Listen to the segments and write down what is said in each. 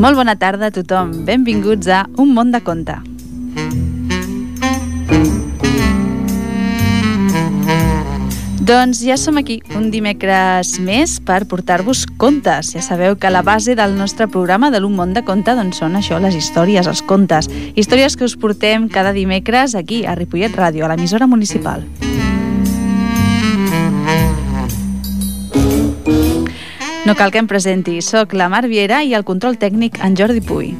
Molt bona tarda a tothom. Benvinguts a Un món de conte. Doncs ja som aquí, un dimecres més, per portar-vos contes. Ja sabeu que la base del nostre programa de l'Un món de conte doncs són això, les històries, els contes. Històries que us portem cada dimecres aquí, a Ripollet Ràdio, a l'emissora municipal. No cal que em presenti, sóc la Mar Viera i el control tècnic en Jordi Puy.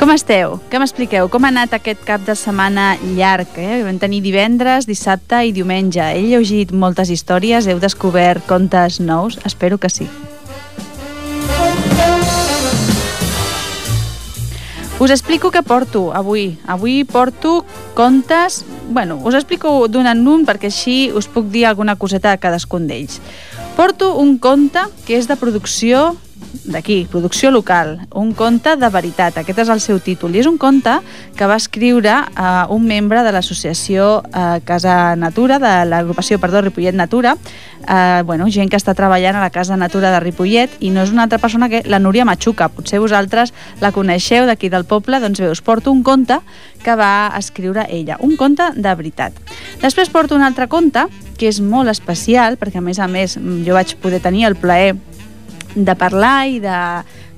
Com esteu? Què m'expliqueu? Com ha anat aquest cap de setmana llarg? Eh? Vam tenir divendres, dissabte i diumenge. He llegit moltes històries, heu descobert contes nous? Espero que sí. Us explico què porto avui. Avui porto contes... Bueno, us explico d'un en un perquè així us puc dir alguna coseta de cadascun d'ells. Porto un conte que és de producció d'aquí, producció local, un conte de veritat, aquest és el seu títol, i és un conte que va escriure eh, un membre de l'associació eh, Casa Natura, de l'agrupació, perdó, Ripollet Natura, eh, bueno, gent que està treballant a la Casa Natura de Ripollet, i no és una altra persona que la Núria Machuca, potser vosaltres la coneixeu d'aquí del poble, doncs bé, us porto un conte que va escriure ella, un conte de veritat. Després porto un altre conte, que és molt especial, perquè a més a més jo vaig poder tenir el plaer de parlar i de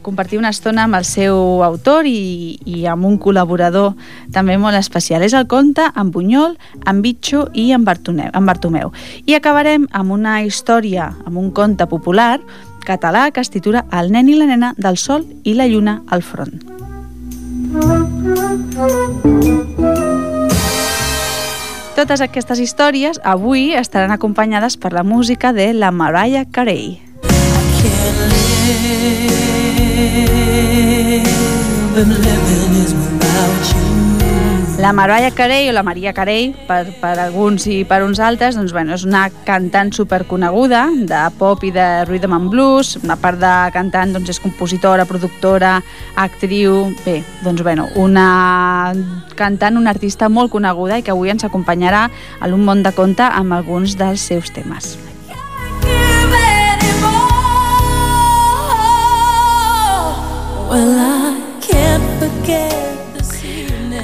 compartir una estona amb el seu autor i, i amb un col·laborador també molt especial. És el conte amb Bunyol, amb Bitxo i amb Bartomeu, amb Bartomeu. I acabarem amb una història, amb un conte popular català que es titula El nen i la nena del sol i la lluna al front. Totes aquestes històries avui estaran acompanyades per la música de la Mariah Carey. La Mariah Carey o la Maria Carey, per, per alguns i per uns altres, doncs, bueno, és una cantant superconeguda de pop i de rhythm and blues. Una part de cantant doncs, és compositora, productora, actriu... Bé, doncs, bueno, una cantant, una artista molt coneguda i que avui ens acompanyarà a l'Un món de conte amb alguns dels seus temes.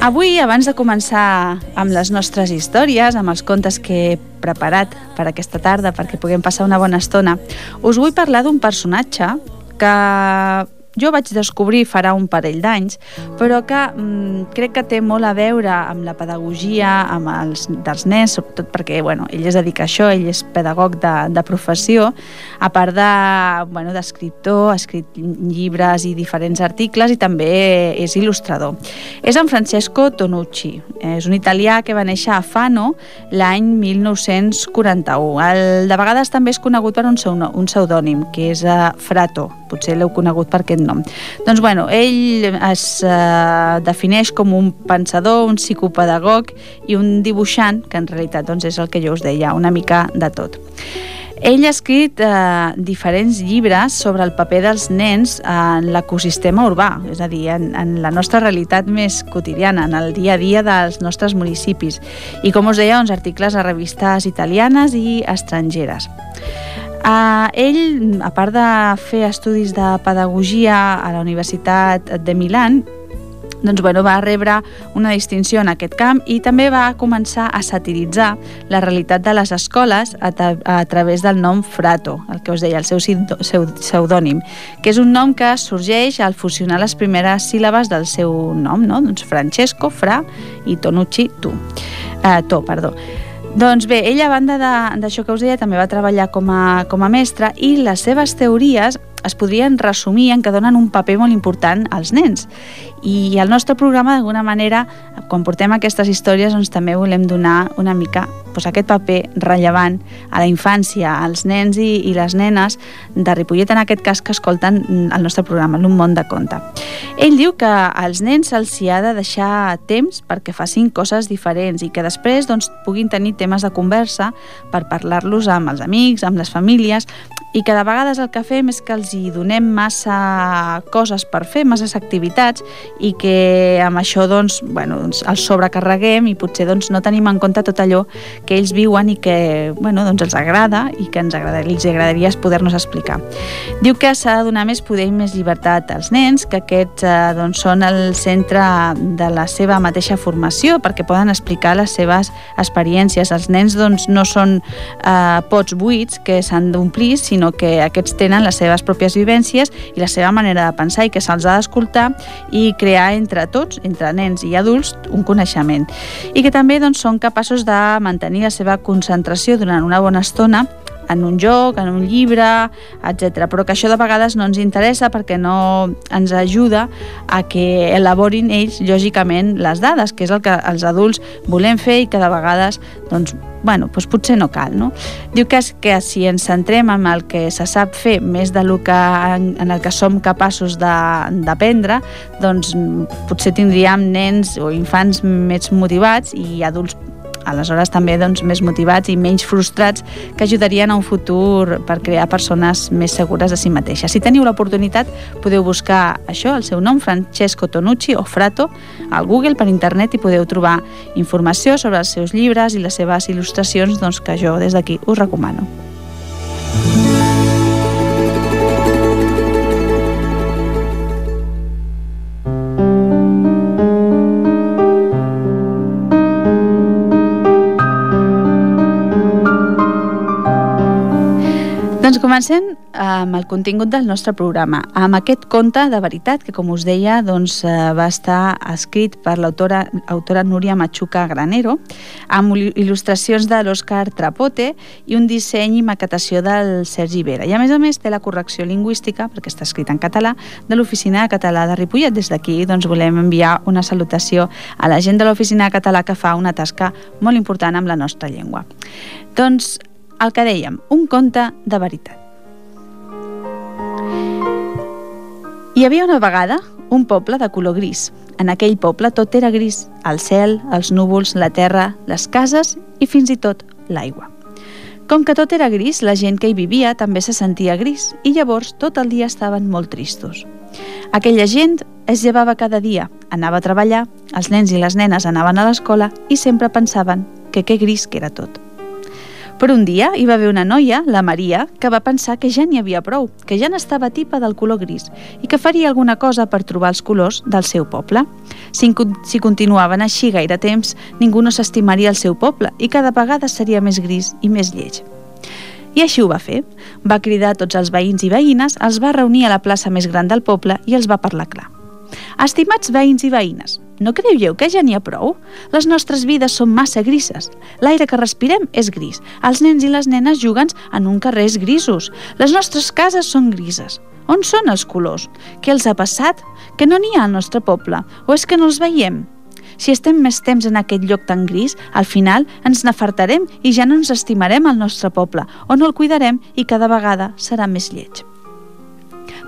Avui, abans de començar amb les nostres històries, amb els contes que he preparat per aquesta tarda perquè puguem passar una bona estona, us vull parlar d'un personatge que jo vaig descobrir farà un parell d'anys, però que mm, crec que té molt a veure amb la pedagogia amb els, dels nens, sobretot perquè bueno, ell es dedica a això, ell és pedagog de, de professió, a part de bueno, d'escriptor, ha escrit llibres i diferents articles i també és il·lustrador. És en Francesco Tonucci, és un italià que va néixer a Fano l'any 1941. El, de vegades també és conegut per un, un pseudònim, que és uh, Frato, potser l'heu conegut per aquest nom. Doncs bueno, ell es eh, defineix com un pensador, un psicopedagog i un dibuixant, que en realitat doncs, és el que jo us deia, una mica de tot. Ell ha escrit eh, diferents llibres sobre el paper dels nens en l'ecosistema urbà, és a dir, en, en la nostra realitat més quotidiana, en el dia a dia dels nostres municipis. I com us deia, uns articles a revistes italianes i estrangeres. Uh, ell, a part de fer estudis de pedagogia a la Universitat de Milan, doncs, bueno, va rebre una distinció en aquest camp i també va començar a satiritzar la realitat de les escoles a, tra a través del nom Frato, el que us deia, el seu pseudònim, que és un nom que sorgeix al fusionar les primeres síl·labes del seu nom, no? doncs Francesco, Fra i Tonucci, tu. Uh, to, perdó. Doncs bé, ella, a banda d'això que us deia, també va treballar com a, com a mestra i les seves teories es podrien resumir en que donen un paper molt important als nens. I al nostre programa, d'alguna manera, quan portem aquestes històries, doncs també volem donar una mica doncs, aquest paper rellevant a la infància, als nens i, i les nenes de Ripollet, en aquest cas, que escolten el nostre programa, l'Un món de conte. Ell diu que als nens se'ls ha de deixar temps perquè facin coses diferents i que després doncs, puguin tenir temes de conversa per parlar-los amb els amics, amb les famílies, i que de vegades el que fem és que els hi donem massa coses per fer, masses activitats i que amb això doncs, bueno, doncs els sobrecarreguem i potser doncs, no tenim en compte tot allò que ells viuen i que bueno, doncs els agrada i que ens agradaria, els agradaria poder-nos explicar. Diu que s'ha de donar més poder i més llibertat als nens, que aquests eh, doncs, són el centre de la seva mateixa formació perquè poden explicar les seves experiències. Els nens doncs, no són eh, pots buits que s'han d'omplir, sinó sinó que aquests tenen les seves pròpies vivències i la seva manera de pensar i que se'ls ha d'escoltar i crear entre tots, entre nens i adults, un coneixement. I que també doncs, són capaços de mantenir la seva concentració durant una bona estona en un joc, en un llibre, etc. Però que això de vegades no ens interessa perquè no ens ajuda a que elaborin ells, lògicament, les dades, que és el que els adults volem fer i que de vegades, doncs, bueno, doncs potser no cal, no? Diu que, que si ens centrem en el que se sap fer més de lo que, en, en el que som capaços d'aprendre, doncs potser tindríem nens o infants més motivats i adults aleshores també doncs, més motivats i menys frustrats que ajudarien a un futur per crear persones més segures de si mateixes. Si teniu l'oportunitat, podeu buscar això, el seu nom, Francesco Tonucci o Frato, al Google per internet i podeu trobar informació sobre els seus llibres i les seves il·lustracions doncs, que jo des d'aquí us recomano. Doncs comencem amb el contingut del nostre programa, amb aquest conte de veritat que, com us deia, doncs, eh, va estar escrit per l'autora autora Núria Machuca Granero, amb il·lustracions de l'Òscar Trapote i un disseny i maquetació del Sergi Vera. I a més a més té la correcció lingüística, perquè està escrit en català, de l'Oficina de Català de Ripollet. Des d'aquí doncs, volem enviar una salutació a la gent de l'Oficina de Català que fa una tasca molt important amb la nostra llengua. Doncs el que dèiem, un conte de veritat. Hi havia una vegada un poble de color gris. En aquell poble tot era gris, el cel, els núvols, la terra, les cases i fins i tot l'aigua. Com que tot era gris, la gent que hi vivia també se sentia gris i llavors tot el dia estaven molt tristos. Aquella gent es llevava cada dia, anava a treballar, els nens i les nenes anaven a l'escola i sempre pensaven que que gris que era tot. Per un dia hi va haver una noia, la Maria, que va pensar que ja n'hi havia prou, que ja n'estava tipa del color gris i que faria alguna cosa per trobar els colors del seu poble. Si, si continuaven així gaire temps, ningú no s'estimaria el seu poble i cada vegada seria més gris i més lleig. I així ho va fer. Va cridar tots els veïns i veïnes, els va reunir a la plaça més gran del poble i els va parlar clar. Estimats veïns i veïnes, no creieu que ja n'hi ha prou? Les nostres vides són massa grises. L'aire que respirem és gris. Els nens i les nenes juguen en un carrer grisos. Les nostres cases són grises. On són els colors? Què els ha passat? Que no n'hi ha al nostre poble? O és que no els veiem? Si estem més temps en aquest lloc tan gris, al final ens n'afartarem i ja no ens estimarem al nostre poble, o no el cuidarem i cada vegada serà més lleig.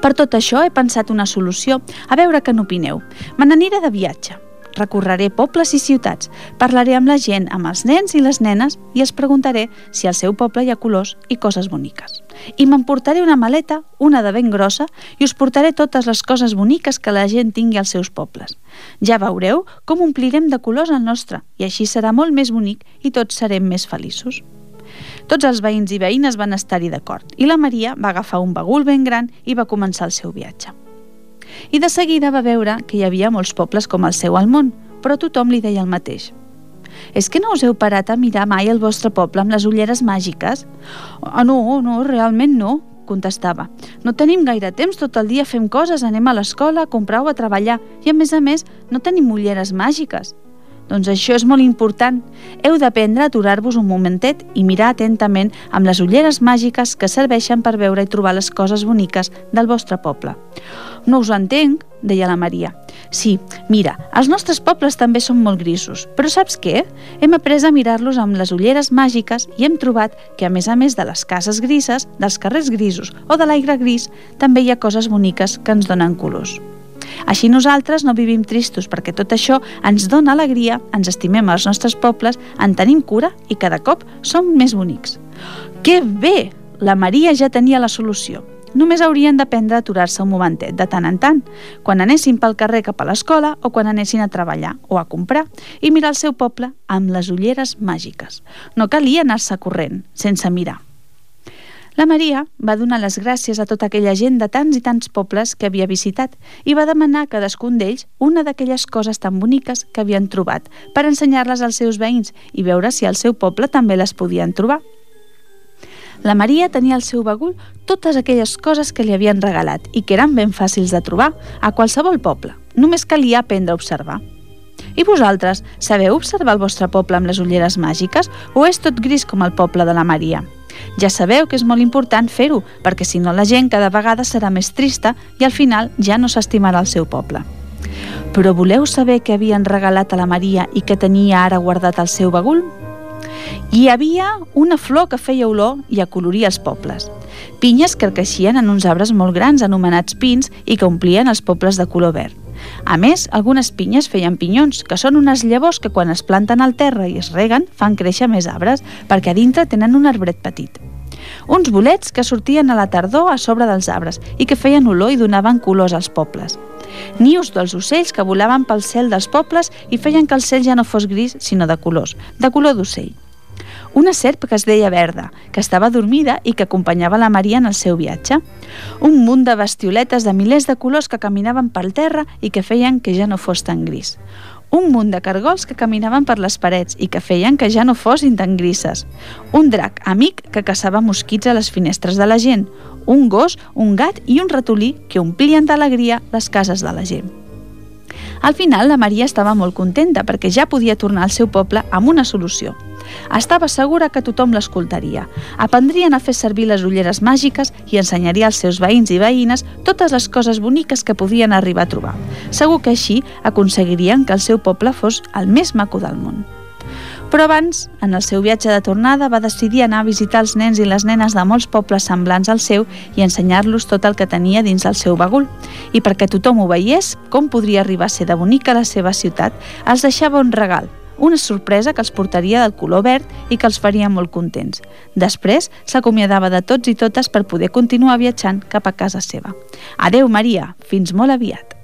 Per tot això he pensat una solució, a veure què n'opineu. Me n'aniré de viatge. Recorreré pobles i ciutats, parlaré amb la gent, amb els nens i les nenes i els preguntaré si al seu poble hi ha colors i coses boniques. I m'emportaré una maleta, una de ben grossa, i us portaré totes les coses boniques que la gent tingui als seus pobles. Ja veureu com omplirem de colors el nostre i així serà molt més bonic i tots serem més feliços. Tots els veïns i veïnes van estar-hi d'acord i la Maria va agafar un bagul ben gran i va començar el seu viatge. I de seguida va veure que hi havia molts pobles com el seu al món, però tothom li deia el mateix. És que no us heu parat a mirar mai el vostre poble amb les ulleres màgiques? Ah, no, no, realment no, contestava. No tenim gaire temps, tot el dia fem coses, anem a l'escola, a comprar o a treballar, i a més a més no tenim ulleres màgiques. Doncs això és molt important. Heu d'aprendre a aturar-vos un momentet i mirar atentament amb les ulleres màgiques que serveixen per veure i trobar les coses boniques del vostre poble. No us entenc, deia la Maria. Sí, mira, els nostres pobles també són molt grisos, però saps què? Hem après a mirar-los amb les ulleres màgiques i hem trobat que, a més a més de les cases grises, dels carrers grisos o de l'aire gris, també hi ha coses boniques que ens donen colors. Així nosaltres no vivim tristos perquè tot això ens dona alegria, ens estimem els nostres pobles, en tenim cura i cada cop som més bonics. Que bé! la Maria ja tenia la solució. Només haurien d'aprendre a aturar-se un momentet, de tant en tant, quan anessin pel carrer cap a l'escola o quan anessin a treballar o a comprar, i mirar el seu poble amb les ulleres màgiques. No calia anar-se corrent, sense mirar. La Maria va donar les gràcies a tota aquella gent de tants i tants pobles que havia visitat i va demanar a cadascun d'ells una d'aquelles coses tan boniques que havien trobat per ensenyar-les als seus veïns i veure si al seu poble també les podien trobar. La Maria tenia al seu bagul totes aquelles coses que li havien regalat i que eren ben fàcils de trobar a qualsevol poble. Només calia aprendre a observar. I vosaltres, sabeu observar el vostre poble amb les ulleres màgiques o és tot gris com el poble de la Maria? Ja sabeu que és molt important fer-ho, perquè si no la gent cada vegada serà més trista i al final ja no s'estimarà el seu poble. Però voleu saber què havien regalat a la Maria i que tenia ara guardat al seu bagul? Hi havia una flor que feia olor i acoloria els pobles. Pinyes que creixien en uns arbres molt grans anomenats pins i que omplien els pobles de color verd. A més, algunes pinyes feien pinyons, que són unes llavors que quan es planten al terra i es reguen fan créixer més arbres, perquè a dintre tenen un arbret petit. Uns bolets que sortien a la tardor a sobre dels arbres i que feien olor i donaven colors als pobles. Nius dels ocells que volaven pel cel dels pobles i feien que el cel ja no fos gris, sinó de colors, de color d'ocell una serp que es deia Verda, que estava dormida i que acompanyava la Maria en el seu viatge. Un munt de bestioletes de milers de colors que caminaven per terra i que feien que ja no fos tan gris. Un munt de cargols que caminaven per les parets i que feien que ja no fossin tan grises. Un drac amic que caçava mosquits a les finestres de la gent. Un gos, un gat i un ratolí que omplien d'alegria les cases de la gent. Al final, la Maria estava molt contenta perquè ja podia tornar al seu poble amb una solució. Estava segura que tothom l'escoltaria. Aprendrien a fer servir les ulleres màgiques i ensenyaria als seus veïns i veïnes totes les coses boniques que podien arribar a trobar. Segur que així aconseguirien que el seu poble fos el més maco del món. Però abans, en el seu viatge de tornada, va decidir anar a visitar els nens i les nenes de molts pobles semblants al seu i ensenyar-los tot el que tenia dins el seu bagul. I perquè tothom ho veiés, com podria arribar a ser de bonica la seva ciutat, els deixava un regal, una sorpresa que els portaria del color verd i que els faria molt contents. Després s'acomiadava de tots i totes per poder continuar viatjant cap a casa seva. Adeu, Maria, fins molt aviat.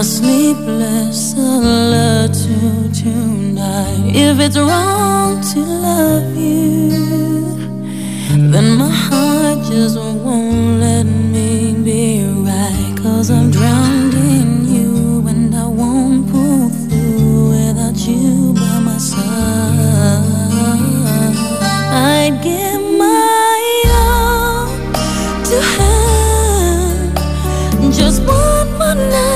My sleepless solitude tonight. If it's wrong to love you, then my heart just won't let me be right. Cause I'm drowned in you, and I won't pull through without you tonight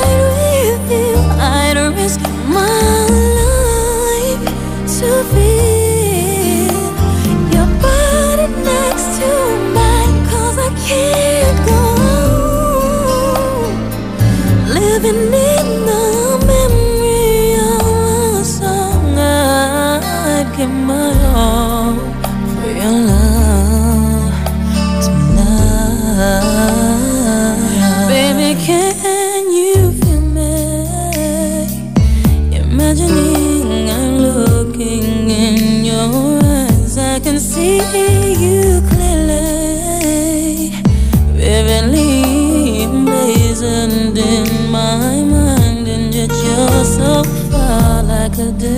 the.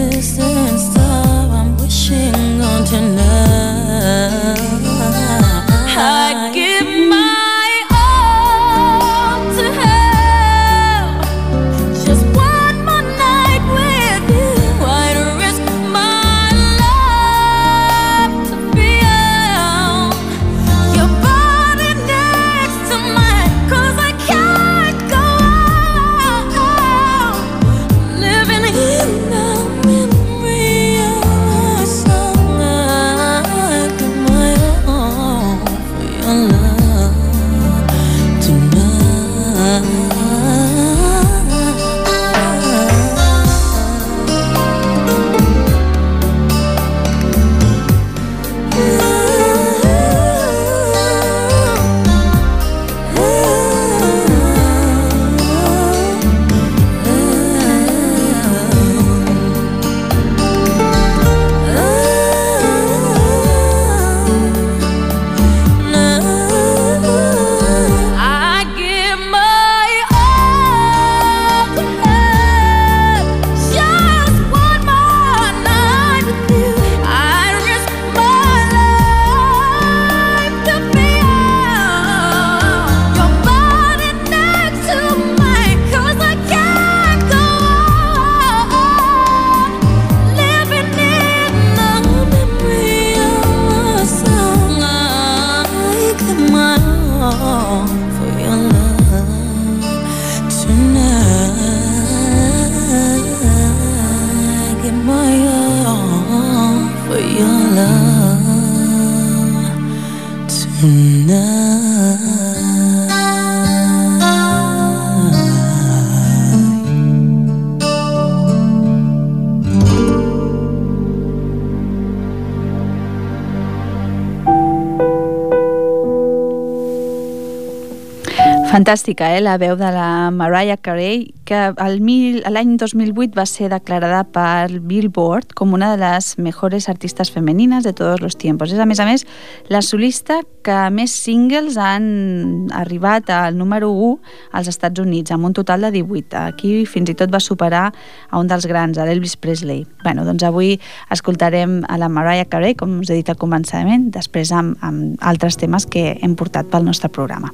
Fantàstica, eh? la veu de la Mariah Carey, que l'any 2008 va ser declarada per Billboard com una de les mejores artistes femenines de tots els tiempos. És, a més a més, la solista que més singles han arribat al número 1 als Estats Units, amb un total de 18. Aquí fins i tot va superar a un dels grans, a l'Elvis Presley. Bueno, doncs avui escoltarem a la Mariah Carey, com us he dit al començament, després amb, amb altres temes que hem portat pel nostre programa.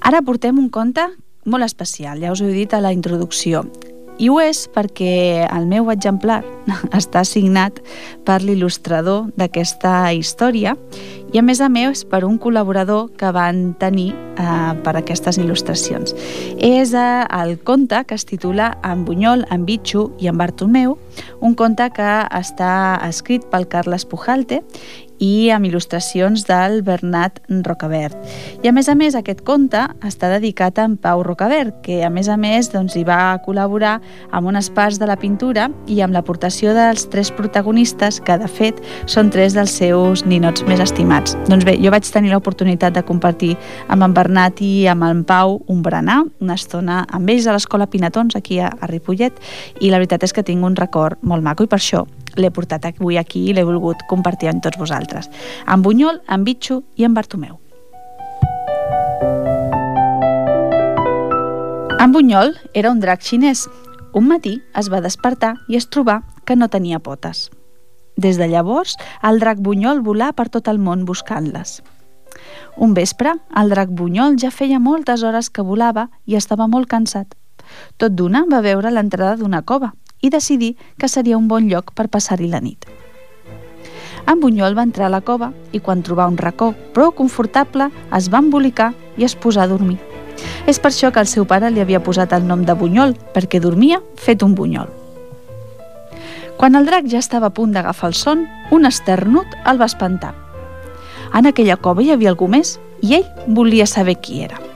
Ara portem un conte molt especial, ja us ho he dit a la introducció. I ho és perquè el meu exemplar està signat per l'il·lustrador d'aquesta història i a més a més per un col·laborador que van tenir eh, per aquestes il·lustracions. És eh, el conte que es titula En Bunyol, en Bitxo i en Bartomeu, un conte que està escrit pel Carles Pujalte i amb il·lustracions del Bernat Rocabert. I a més a més aquest conte està dedicat a en Pau Rocabert, que a més a més doncs, hi va col·laborar amb unes parts de la pintura i amb l'aportació dels tres protagonistes, que de fet són tres dels seus ninots més estimats. Doncs bé, jo vaig tenir l'oportunitat de compartir amb en Bernat i amb en Pau un berenar, una estona amb ells a l'escola Pinatons, aquí a, Ripollet, i la veritat és que tinc un record molt maco i per això l'he portat avui aquí i l'he volgut compartir amb tots vosaltres. Amb Bunyol, amb Bitxo i amb Bartomeu. En Bunyol era un drac xinès. Un matí es va despertar i es trobà que no tenia potes. Des de llavors, el drac Bunyol volà per tot el món buscant-les. Un vespre, el drac Bunyol ja feia moltes hores que volava i estava molt cansat. Tot d'una va veure l'entrada d'una cova i decidí que seria un bon lloc per passar-hi la nit. En Bunyol va entrar a la cova i quan trobà un racó prou confortable es va embolicar i es posà a dormir. És per això que el seu pare li havia posat el nom de Bunyol, perquè dormia fet un bunyol. Quan el drac ja estava a punt d'agafar el son, un esternut el va espantar. En aquella cova hi havia algú més i ell volia saber qui era.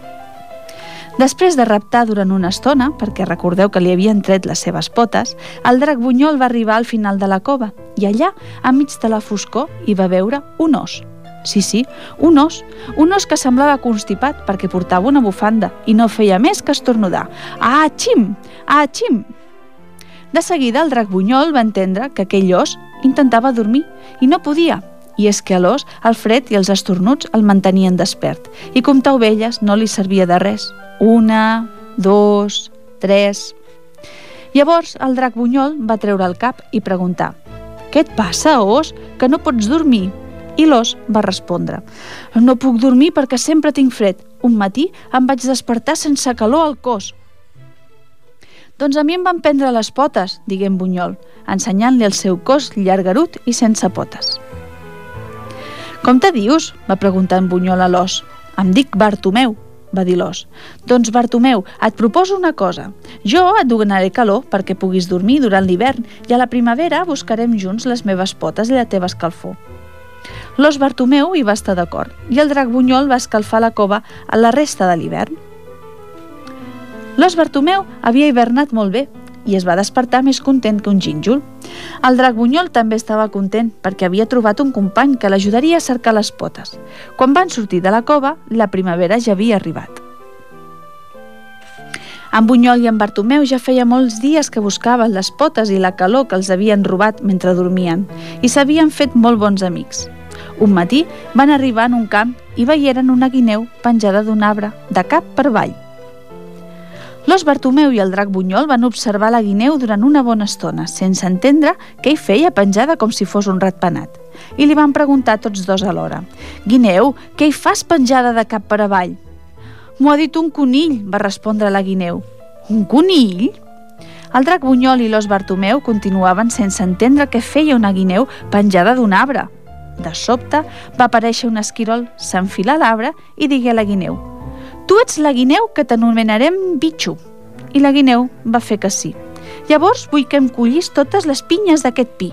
Després de raptar durant una estona, perquè recordeu que li havien tret les seves potes, el drac bunyol va arribar al final de la cova i allà, enmig de la foscor, hi va veure un os. Sí, sí, un os. Un os que semblava constipat perquè portava una bufanda i no feia més que estornudar. Ah, xim! Ah, xim! De seguida el drac bunyol va entendre que aquell os intentava dormir i no podia, i és que a l'os el fred i els estornuts el mantenien despert i comptar ovelles no li servia de res. Una, dos, tres... Llavors el drac bunyol va treure el cap i preguntar «Què et passa, os, que no pots dormir?» I l'os va respondre «No puc dormir perquè sempre tinc fred. Un matí em vaig despertar sense calor al cos». «Doncs a mi em van prendre les potes», digué en Bunyol, ensenyant-li el seu cos llargarut i sense potes. «Com te dius?», va preguntar en Bunyol a l'os. «Em dic Bartomeu», va dir l'os. Doncs Bartomeu, et proposo una cosa. Jo et donaré calor perquè puguis dormir durant l'hivern i a la primavera buscarem junts les meves potes i la teva escalfor. L'os Bartomeu hi va estar d'acord i el drac Bunyol va escalfar la cova a la resta de l'hivern. L'os Bartomeu havia hivernat molt bé i es va despertar més content que un gínjol. El drac Bunyol també estava content perquè havia trobat un company que l'ajudaria a cercar les potes. Quan van sortir de la cova, la primavera ja havia arribat. En Bunyol i en Bartomeu ja feia molts dies que buscaven les potes i la calor que els havien robat mentre dormien i s'havien fet molt bons amics. Un matí van arribar en un camp i veieren una guineu penjada d'un arbre, de cap per avall. L'os Bartomeu i el drac Bunyol van observar la guineu durant una bona estona, sense entendre què hi feia penjada com si fos un ratpenat. I li van preguntar tots dos alhora. «Guineu, què hi fas penjada de cap per avall?» «M'ho ha dit un conill», va respondre la guineu. «Un conill?» El drac Bunyol i l'os Bartomeu continuaven sense entendre què feia una guineu penjada d'un arbre. De sobte va aparèixer un esquirol, s'enfilà l'arbre i digué a la guineu Tu ets la guineu que t'anomenarem bitxo. I la guineu va fer que sí. Llavors vull que em collis totes les pinyes d'aquest pi.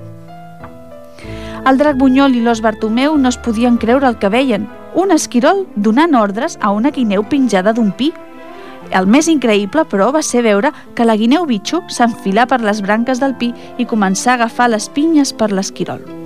El drac Bunyol i l'os Bartomeu no es podien creure el que veien un esquirol donant ordres a una guineu pinjada d'un pi. El més increïble, però, va ser veure que la guineu bitxo s'enfilà per les branques del pi i començar a agafar les pinyes per l'esquirol.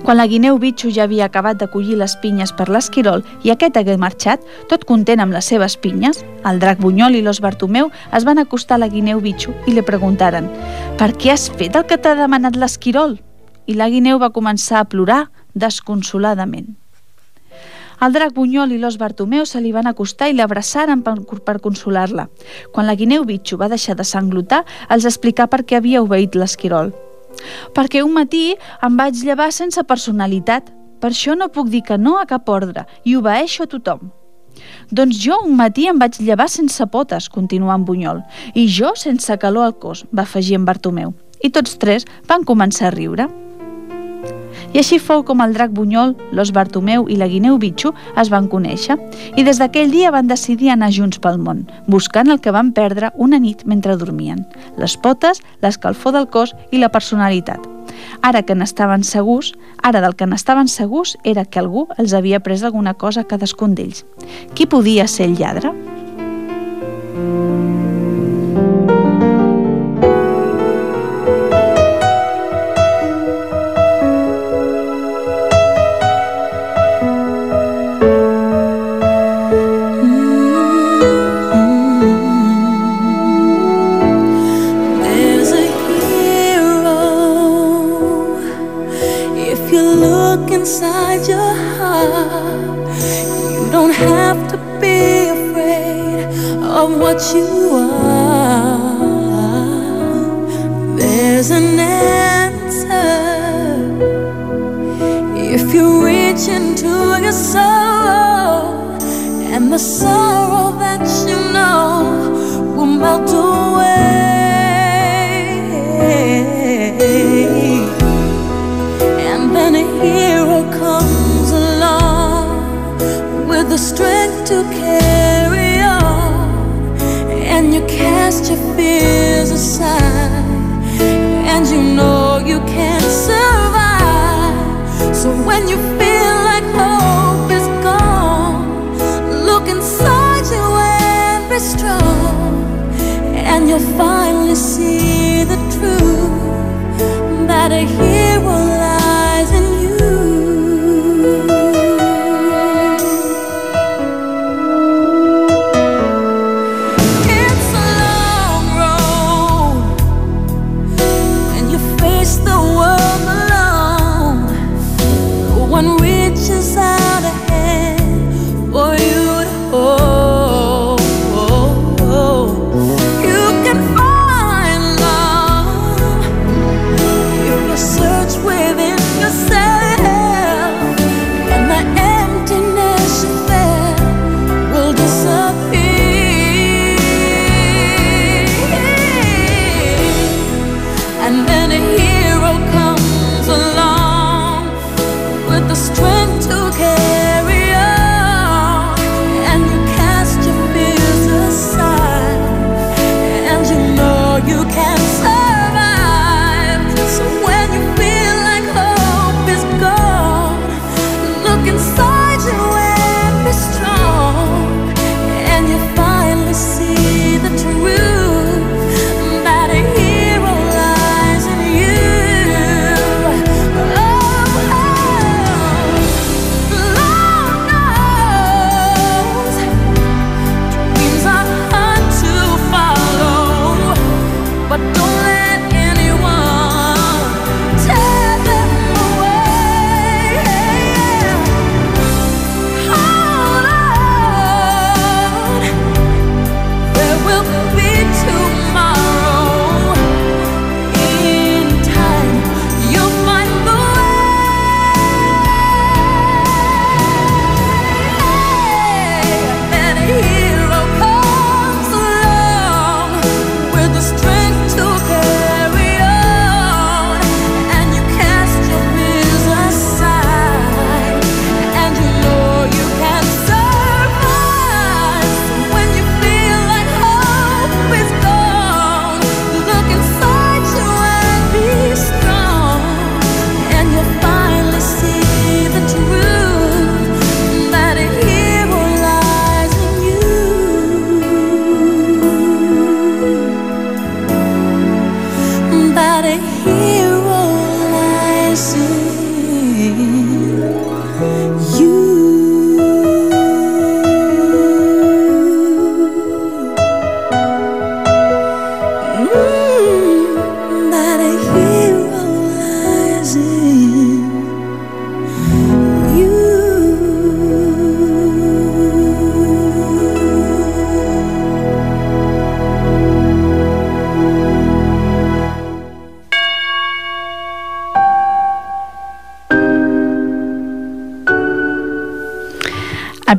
Quan la guineu bitxo ja havia acabat de collir les pinyes per l'esquirol i aquest hagué marxat, tot content amb les seves pinyes, el drac Bunyol i l'os Bartomeu es van acostar a la guineu bitxo i li preguntaren «Per què has fet el que t'ha demanat l'esquirol?» I la guineu va començar a plorar desconsoladament. El drac Bunyol i l'os Bartomeu se li van acostar i l'abraçaren per, per consolar-la. Quan la guineu bitxo va deixar de sanglotar, els explicà per què havia obeït l'esquirol. Perquè un matí em vaig llevar sense personalitat, per això no puc dir que no a cap ordre i obeeixo a tothom. Doncs jo un matí em vaig llevar sense potes, continuà en Bunyol, i jo sense calor al cos, va afegir en Bartomeu. I tots tres van començar a riure. I així fou com el drac Bunyol, l'os Bartomeu i la guineu Bitxo es van conèixer i des d'aquell dia van decidir anar junts pel món, buscant el que van perdre una nit mentre dormien, les potes, l'escalfor del cos i la personalitat. Ara que n'estaven segurs, ara del que n'estaven segurs era que algú els havia pres alguna cosa a cadascun d'ells. Qui podia ser el lladre?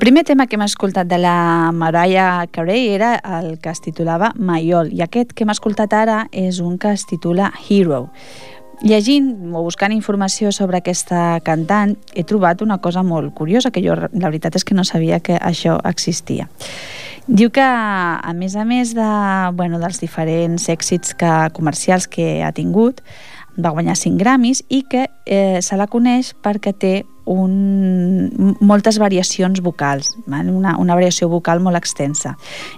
Primer tema que hem escoltat de la Mariah Carey era el que es titulava Mayol i aquest que hem escoltat ara és un que es titula Hero. Llegint o buscant informació sobre aquesta cantant he trobat una cosa molt curiosa que jo la veritat és que no sabia que això existia. Diu que, a més a més de, bueno, dels diferents èxits que, comercials que ha tingut, va guanyar 5 Grammys i que eh, se la coneix perquè té un, moltes variacions vocals, una, una variació vocal molt extensa,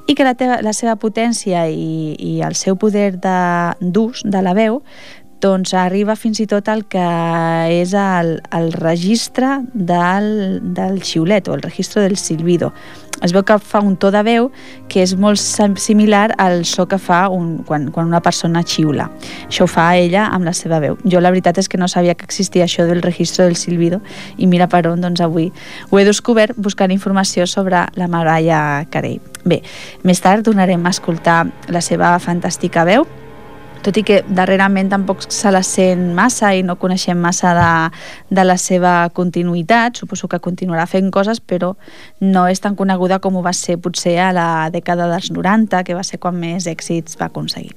i que la, teva, la seva potència i, i el seu poder d'ús de, de la veu doncs arriba fins i tot al que és el, el registre del, del xiulet o el registre del silbido. Es veu que fa un to de veu que és molt similar al so que fa un, quan, quan una persona xiula. Això ho fa ella amb la seva veu. Jo la veritat és que no sabia que existia això del registre del silbido i mira per on, doncs avui ho he descobert buscant informació sobre la Mariah Carey. Bé, més tard donarem a escoltar la seva fantàstica veu tot i que darrerament tampoc se la sent massa i no coneixem massa de, de la seva continuïtat, suposo que continuarà fent coses, però no és tan coneguda com ho va ser potser a la dècada dels 90, que va ser quan més èxits va aconseguir.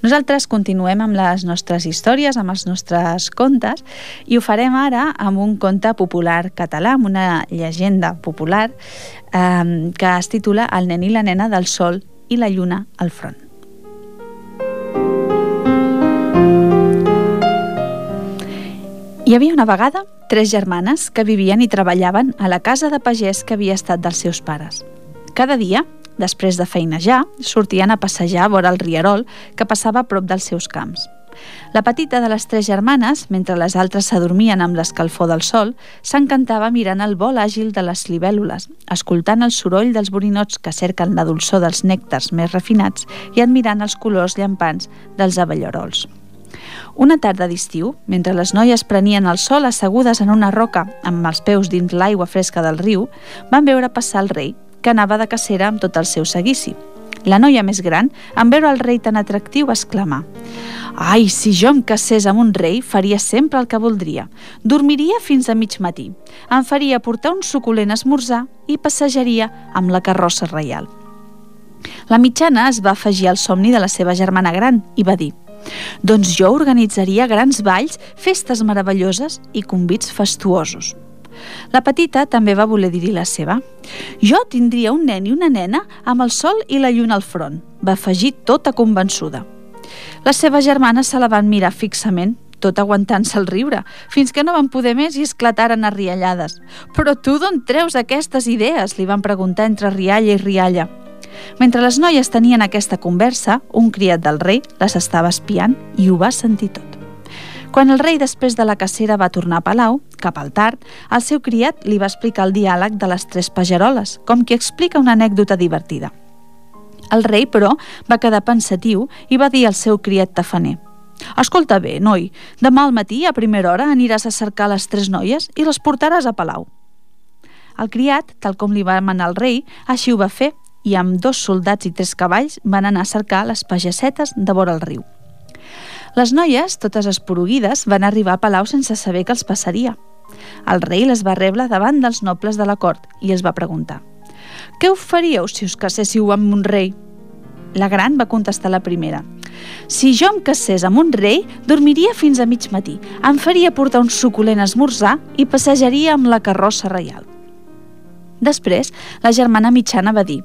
Nosaltres continuem amb les nostres històries, amb els nostres contes, i ho farem ara amb un conte popular català, amb una llegenda popular eh, que es titula El nen i la nena del sol i la lluna al front. Hi havia una vegada tres germanes que vivien i treballaven a la casa de pagès que havia estat dels seus pares. Cada dia, després de feinejar, sortien a passejar vora el rierol que passava a prop dels seus camps. La petita de les tres germanes, mentre les altres s'adormien amb l'escalfor del sol, s'encantava mirant el vol àgil de les libèl·lules, escoltant el soroll dels borinots que cerquen la dolçor dels nèctars més refinats i admirant els colors llampants dels avellerols. Una tarda d'estiu, mentre les noies prenien el sol assegudes en una roca amb els peus dins l'aigua fresca del riu, van veure passar el rei, que anava de cacera amb tot el seu seguici. La noia més gran, en veure el rei tan atractiu, va exclamar «Ai, si jo em casés amb un rei, faria sempre el que voldria. Dormiria fins a mig matí. Em faria portar un suculent esmorzar i passejaria amb la carrossa reial». La mitjana es va afegir al somni de la seva germana gran i va dir doncs jo organitzaria grans balls, festes meravelloses i convits fastuosos. La petita també va voler dir-hi la seva. Jo tindria un nen i una nena amb el sol i la lluna al front, va afegir tota convençuda. Les seves germanes se la van mirar fixament, tot aguantant-se el riure, fins que no van poder més i esclataren a riallades. Però tu d'on treus aquestes idees? li van preguntar entre rialla i rialla. Mentre les noies tenien aquesta conversa, un criat del rei les estava espiant i ho va sentir tot. Quan el rei després de la cacera va tornar a Palau, cap al tard, el seu criat li va explicar el diàleg de les tres pageroles, com qui explica una anècdota divertida. El rei, però, va quedar pensatiu i va dir al seu criat tafaner «Escolta bé, noi, demà al matí a primera hora aniràs a cercar les tres noies i les portaràs a Palau». El criat, tal com li va manar el rei, així ho va fer i amb dos soldats i tres cavalls van anar a cercar les pagessetes de vora el riu. Les noies, totes esporuguides, van arribar a Palau sense saber què els passaria. El rei les va rebre davant dels nobles de la cort i els va preguntar «Què ho faríeu si us caséssiu amb un rei?» La gran va contestar la primera «Si jo em casés amb un rei, dormiria fins a mig matí, em faria portar un suculent esmorzar i passejaria amb la carrossa reial. Després, la germana mitjana va dir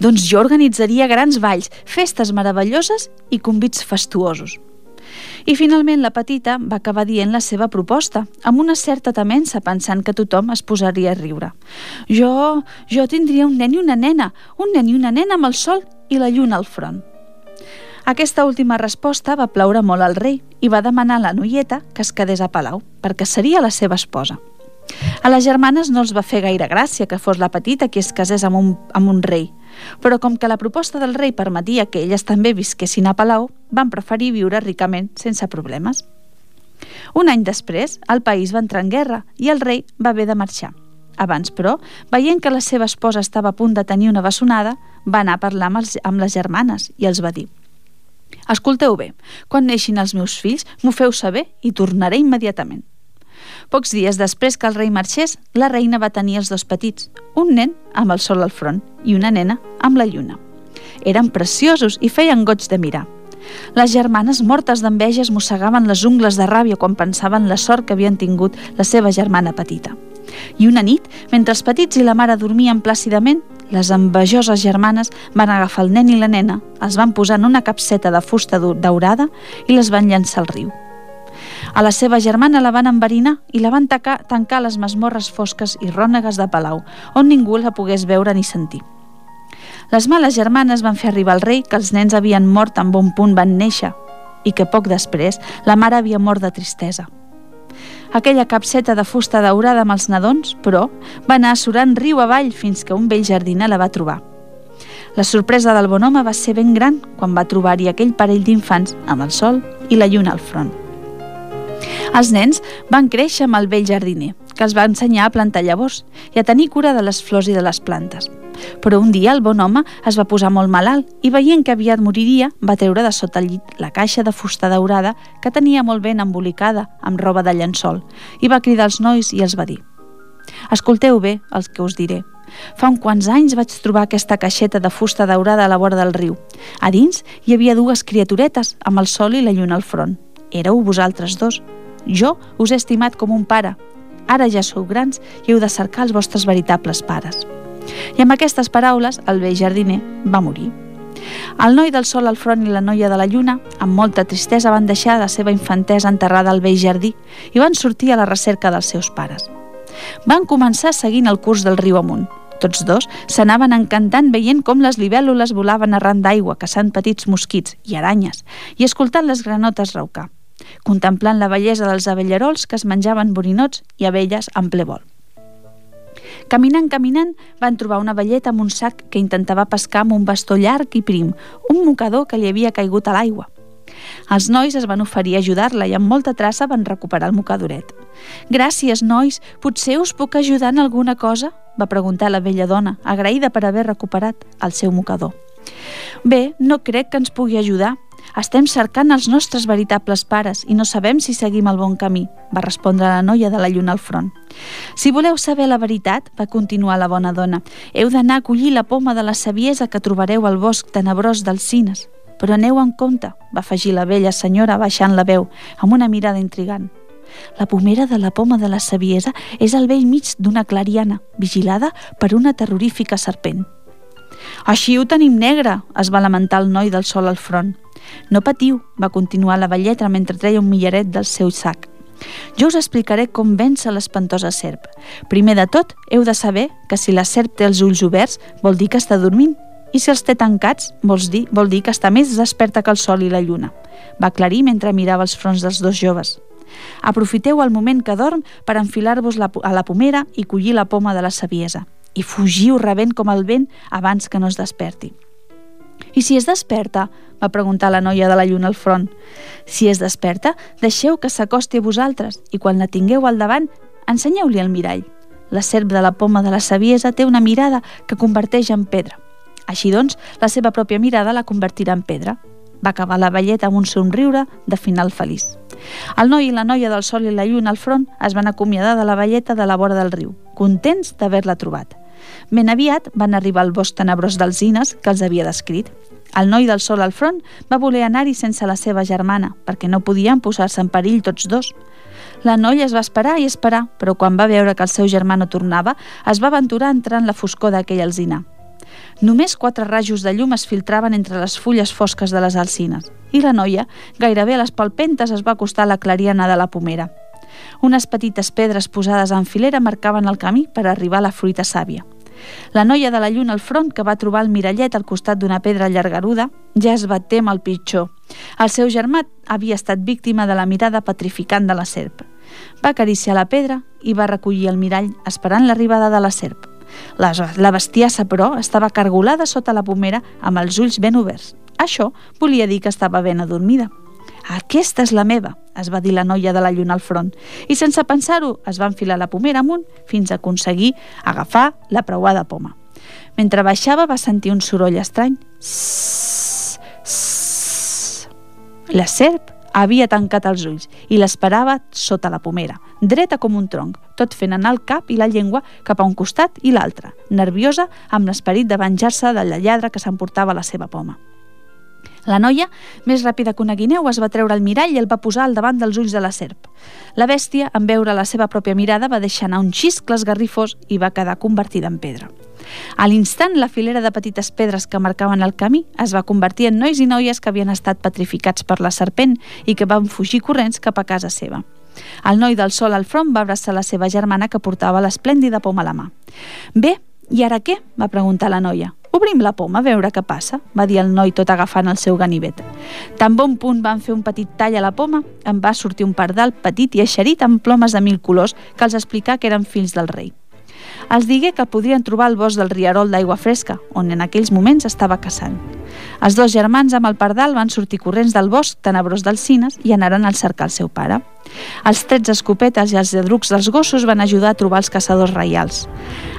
«Doncs jo organitzaria grans balls, festes meravelloses i convits fastuosos». I finalment la petita va acabar dient la seva proposta, amb una certa temença pensant que tothom es posaria a riure. Jo, jo tindria un nen i una nena, un nen i una nena amb el sol i la lluna al front. Aquesta última resposta va plaure molt al rei i va demanar a la noieta que es quedés a Palau, perquè seria la seva esposa. A les germanes no els va fer gaire gràcia que fos la petita qui es casés amb un, amb un rei. Però com que la proposta del rei permetia que elles també visquessin a Palau, van preferir viure ricament sense problemes. Un any després, el país va entrar en guerra i el rei va haver de marxar. Abans, però, veient que la seva esposa estava a punt de tenir una bessonada, va anar a parlar amb, els, amb les germanes i els va dir Escolteu bé, quan neixin els meus fills, m'ho feu saber i tornaré immediatament. Pocs dies després que el rei marxés, la reina va tenir els dos petits, un nen amb el sol al front i una nena amb la lluna. Eren preciosos i feien goig de mirar. Les germanes mortes d'enveja es mossegaven les ungles de ràbia quan pensaven la sort que havien tingut la seva germana petita. I una nit, mentre els petits i la mare dormien plàcidament, les envejoses germanes van agafar el nen i la nena, els van posar en una capseta de fusta daurada i les van llançar al riu. A la seva germana la van enverinar i la van tacar, tancar les masmorres fosques i rònegues de Palau, on ningú la pogués veure ni sentir. Les males germanes van fer arribar al rei que els nens havien mort en bon punt van néixer i que poc després la mare havia mort de tristesa. Aquella capseta de fusta daurada amb els nadons, però, va anar surant riu avall fins que un vell jardiner la va trobar. La sorpresa del bon home va ser ben gran quan va trobar-hi aquell parell d'infants amb el sol i la lluna al front. Els nens van créixer amb el vell jardiner, que els va ensenyar a plantar llavors i a tenir cura de les flors i de les plantes. Però un dia el bon home es va posar molt malalt i veient que aviat moriria, va treure de sota el llit la caixa de fusta daurada que tenia molt ben embolicada amb roba de llençol i va cridar als nois i els va dir Escolteu bé els que us diré. Fa uns quants anys vaig trobar aquesta caixeta de fusta daurada a la vora del riu. A dins hi havia dues criaturetes amb el sol i la lluna al front. Éreu vosaltres dos. Jo us he estimat com un pare. Ara ja sou grans i heu de cercar els vostres veritables pares. I amb aquestes paraules, el vell jardiner va morir. El noi del sol al front i la noia de la lluna, amb molta tristesa, van deixar la seva infantesa enterrada al vell jardí i van sortir a la recerca dels seus pares. Van començar seguint el curs del riu amunt. Tots dos s'anaven encantant veient com les libèl·lules volaven arran d'aigua, caçant petits mosquits i aranyes, i escoltant les granotes raucar, contemplant la bellesa dels abellarols que es menjaven borinots i abelles en ple vol. Caminant, caminant, van trobar una velleta amb un sac que intentava pescar amb un bastó llarg i prim, un mocador que li havia caigut a l'aigua. Els nois es van oferir a ajudar-la i amb molta traça van recuperar el mocadoret. Gràcies, nois. Potser us puc ajudar en alguna cosa? va preguntar la vella dona, agraïda per haver recuperat el seu mocador. Bé, no crec que ens pugui ajudar, estem cercant els nostres veritables pares i no sabem si seguim el bon camí, va respondre la noia de la lluna al front. Si voleu saber la veritat, va continuar la bona dona, heu d'anar a collir la poma de la saviesa que trobareu al bosc tenebrós dels cines. Però aneu en compte, va afegir la vella senyora baixant la veu, amb una mirada intrigant. La pomera de la poma de la saviesa és al vell mig d'una clariana, vigilada per una terrorífica serpent. Així ho tenim negre, es va lamentar el noi del sol al front. No patiu, va continuar la velletra mentre treia un millaret del seu sac. Jo us explicaré com vèncer l'espantosa serp. Primer de tot, heu de saber que si la serp té els ulls oberts, vol dir que està dormint, i si els té tancats, vols dir, vol dir que està més desperta que el sol i la lluna. Va aclarir mentre mirava els fronts dels dos joves. Aprofiteu el moment que dorm per enfilar-vos a la pomera i collir la poma de la saviesa. I fugiu rebent com el vent abans que no es desperti. I si es desperta? va preguntar la noia de la lluna al front. Si es desperta, deixeu que s'acosti a vosaltres i quan la tingueu al davant, ensenyeu-li el mirall. La serp de la poma de la saviesa té una mirada que converteix en pedra. Així doncs, la seva pròpia mirada la convertirà en pedra. Va acabar la velleta amb un somriure de final feliç. El noi i la noia del sol i la lluna al front es van acomiadar de la velleta de la vora del riu, contents d'haver-la trobat. Ben aviat van arribar al bosc tenebrós d'alzines que els havia descrit. El noi del sol al front va voler anar-hi sense la seva germana, perquè no podien posar-se en perill tots dos. La noia es va esperar i esperar, però quan va veure que el seu germà no tornava, es va aventurar a entrar en la foscor d'aquell alzina. Només quatre rajos de llum es filtraven entre les fulles fosques de les alcines, i la noia, gairebé a les palpentes, es va acostar a la clariana de la pomera. Unes petites pedres posades en filera marcaven el camí per arribar a la fruita sàvia. La noia de la lluna al front, que va trobar el mirallet al costat d'una pedra llargaruda, ja es va témer el pitjor. El seu germà havia estat víctima de la mirada petrificant de la serp. Va acariciar la pedra i va recollir el mirall esperant l'arribada de la serp. La, la bestiassa, però, estava cargolada sota la pomera amb els ulls ben oberts. Això volia dir que estava ben adormida. Aquesta és la meva, es va dir la noia de la lluna al front, i sense pensar-ho es va enfilar la pomera amunt fins a aconseguir agafar la preuada poma. Mentre baixava va sentir un soroll estrany. La serp havia tancat els ulls i l'esperava sota la pomera, dreta com un tronc, tot fent anar el cap i la llengua cap a un costat i l'altre, nerviosa amb l'esperit de venjar-se de la lladra que s'emportava la seva poma. La noia, més ràpida que una guineu, es va treure el mirall i el va posar al davant dels ulls de la serp. La bèstia, en veure la seva pròpia mirada, va deixar anar un xiscle esgarrifós i va quedar convertida en pedra. A l'instant, la filera de petites pedres que marcaven el camí es va convertir en nois i noies que havien estat petrificats per la serpent i que van fugir corrents cap a casa seva. El noi del sol al front va abraçar la seva germana que portava l'esplèndida poma a la mà. Bé, i ara què? va preguntar la noia. Obrim la poma a veure què passa, va dir el noi tot agafant el seu ganivet. Tan bon punt van fer un petit tall a la poma, em va sortir un pardal petit i eixerit amb plomes de mil colors que els explicà que eren fills del rei. Els digué que podrien trobar el bosc del Riarol d'aigua fresca, on en aquells moments estava caçant. Els dos germans amb el pardal van sortir corrents del bosc tenebrós dels cines i anaren al cercar el seu pare. Els trets escopetes i els lladrucs dels gossos van ajudar a trobar els caçadors reials.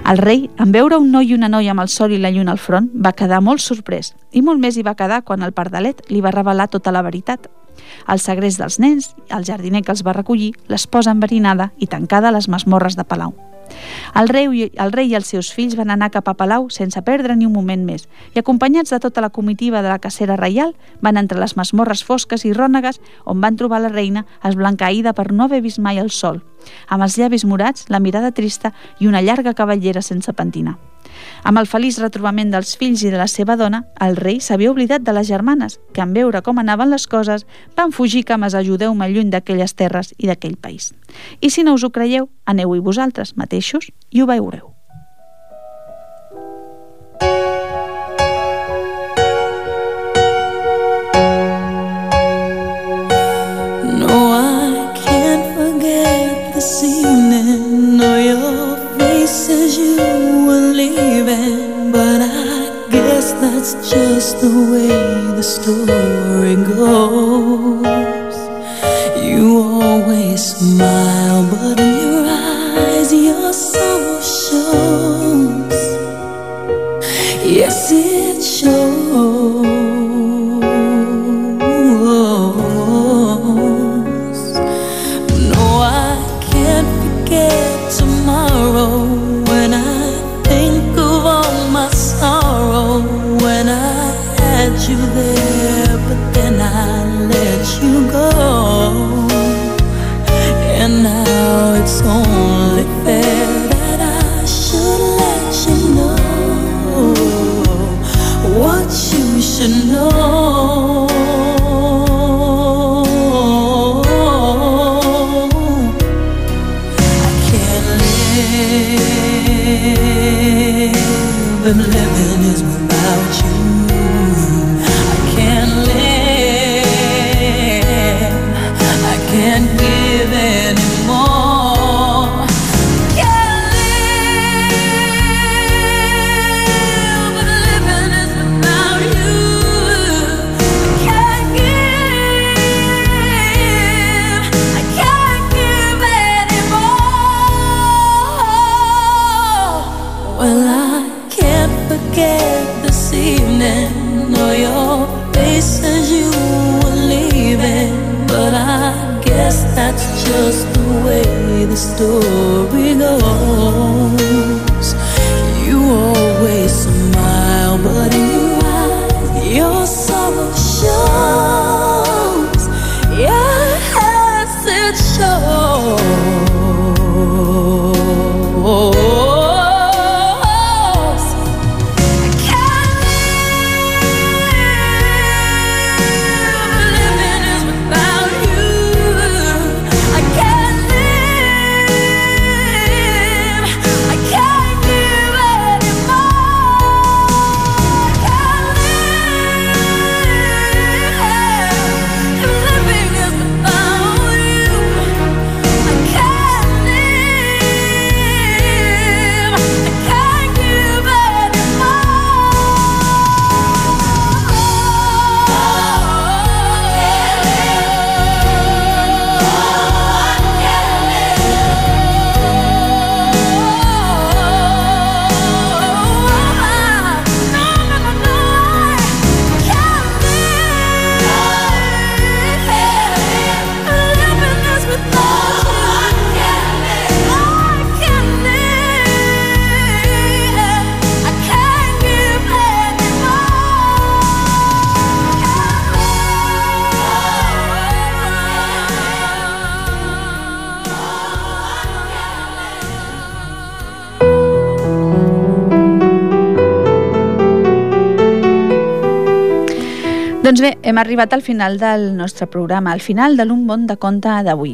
El rei, en veure un noi i una noia amb el sol i la lluna al front, va quedar molt sorprès i molt més hi va quedar quan el pardalet li va revelar tota la veritat. El segrest dels nens, el jardiner que els va recollir, l'esposa enverinada i tancada a les masmorres de Palau. El rei, el rei i els seus fills van anar cap a Palau sense perdre ni un moment més i acompanyats de tota la comitiva de la cacera reial van entre les masmorres fosques i rònegues on van trobar la reina esblancaïda per no haver vist mai el sol, amb els llavis morats, la mirada trista i una llarga cavallera sense pentinar. Amb el feliç retrobament dels fills i de la seva dona, el rei s'havia oblidat de les germanes, que en veure com anaven les coses van fugir cames ajudeu-me lluny d'aquelles terres i d'aquell país. I si no us ho creieu, aneu-hi vosaltres mateixos i ho veureu. No, I can't forget this evening or your as you were leaving. But I guess that's just the way the story goes. You always smile, but in your eyes your sorrow shows. Yes, it Well, I can't forget this evening or your face as you were leaving. But I guess that's just the way the story goes. You always smile, but Doncs bé, hem arribat al final del nostre programa, al final de l'Un Bon de Conte d'avui.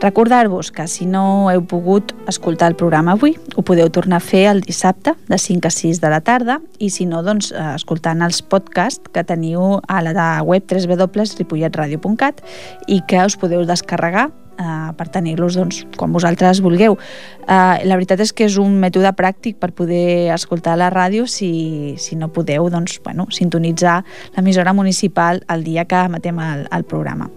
Recordar-vos que si no heu pogut escoltar el programa avui, ho podeu tornar a fer el dissabte de 5 a 6 de la tarda i si no, doncs, eh, escoltant els podcasts que teniu a la web www.ripolletradio.cat i que us podeu descarregar eh, per tenir-los doncs, quan vosaltres vulgueu. Eh, la veritat és que és un mètode pràctic per poder escoltar la ràdio si, si no podeu doncs, bueno, sintonitzar l'emissora municipal el dia que emetem el, el programa.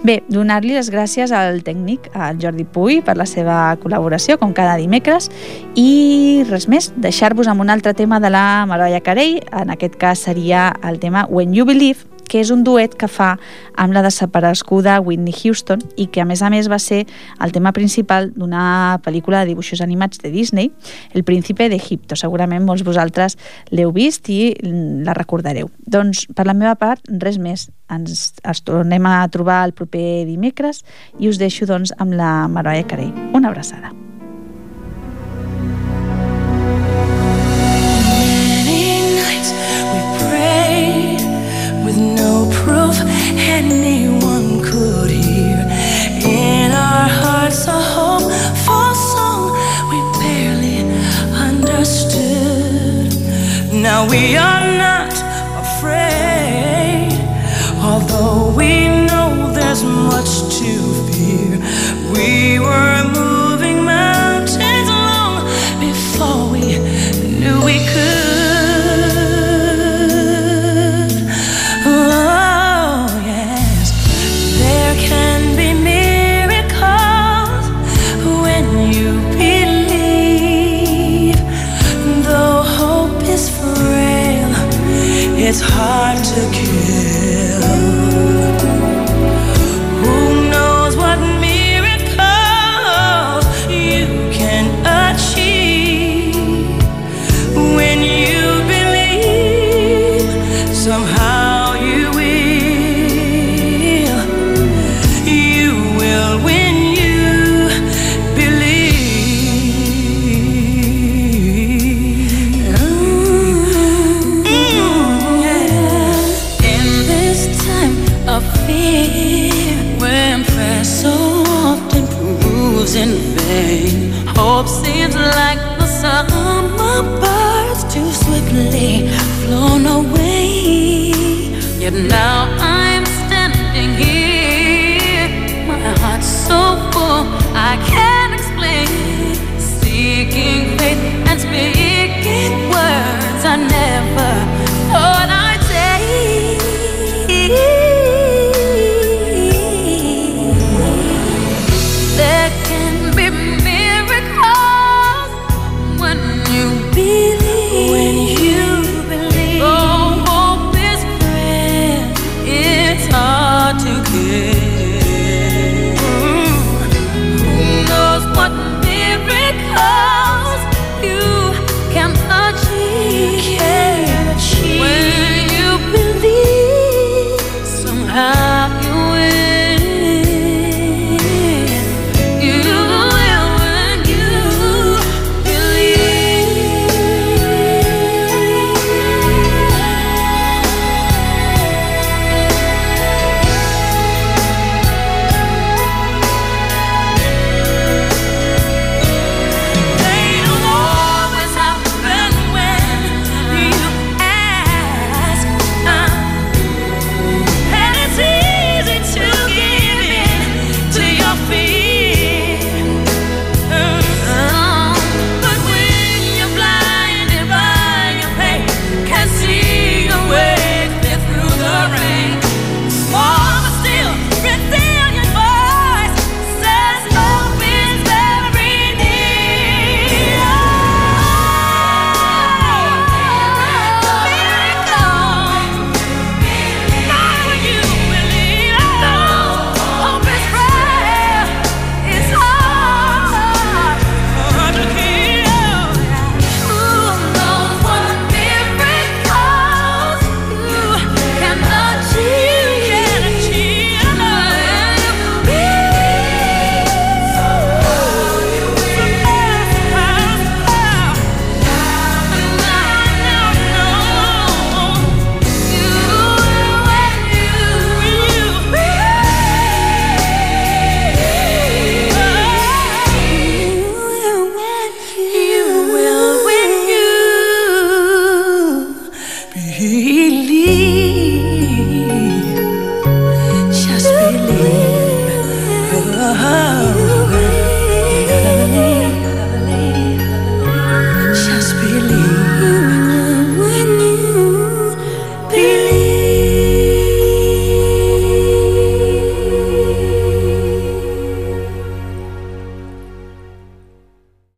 Bé, donar-li les gràcies al tècnic, al Jordi Puy, per la seva col·laboració, com cada dimecres, i res més, deixar-vos amb un altre tema de la Mariah Carey, en aquest cas seria el tema When You Believe, que és un duet que fa amb la desapareguda Whitney Houston i que a més a més va ser el tema principal d'una pel·lícula de dibuixos animats de Disney, El príncipe d'Egipto. Segurament molts vosaltres l'heu vist i la recordareu. Doncs per la meva part, res més. Ens, ens tornem a trobar el proper dimecres i us deixo doncs amb la Mariah Carey. Una abraçada. Swiftly flown away. Yet now I'm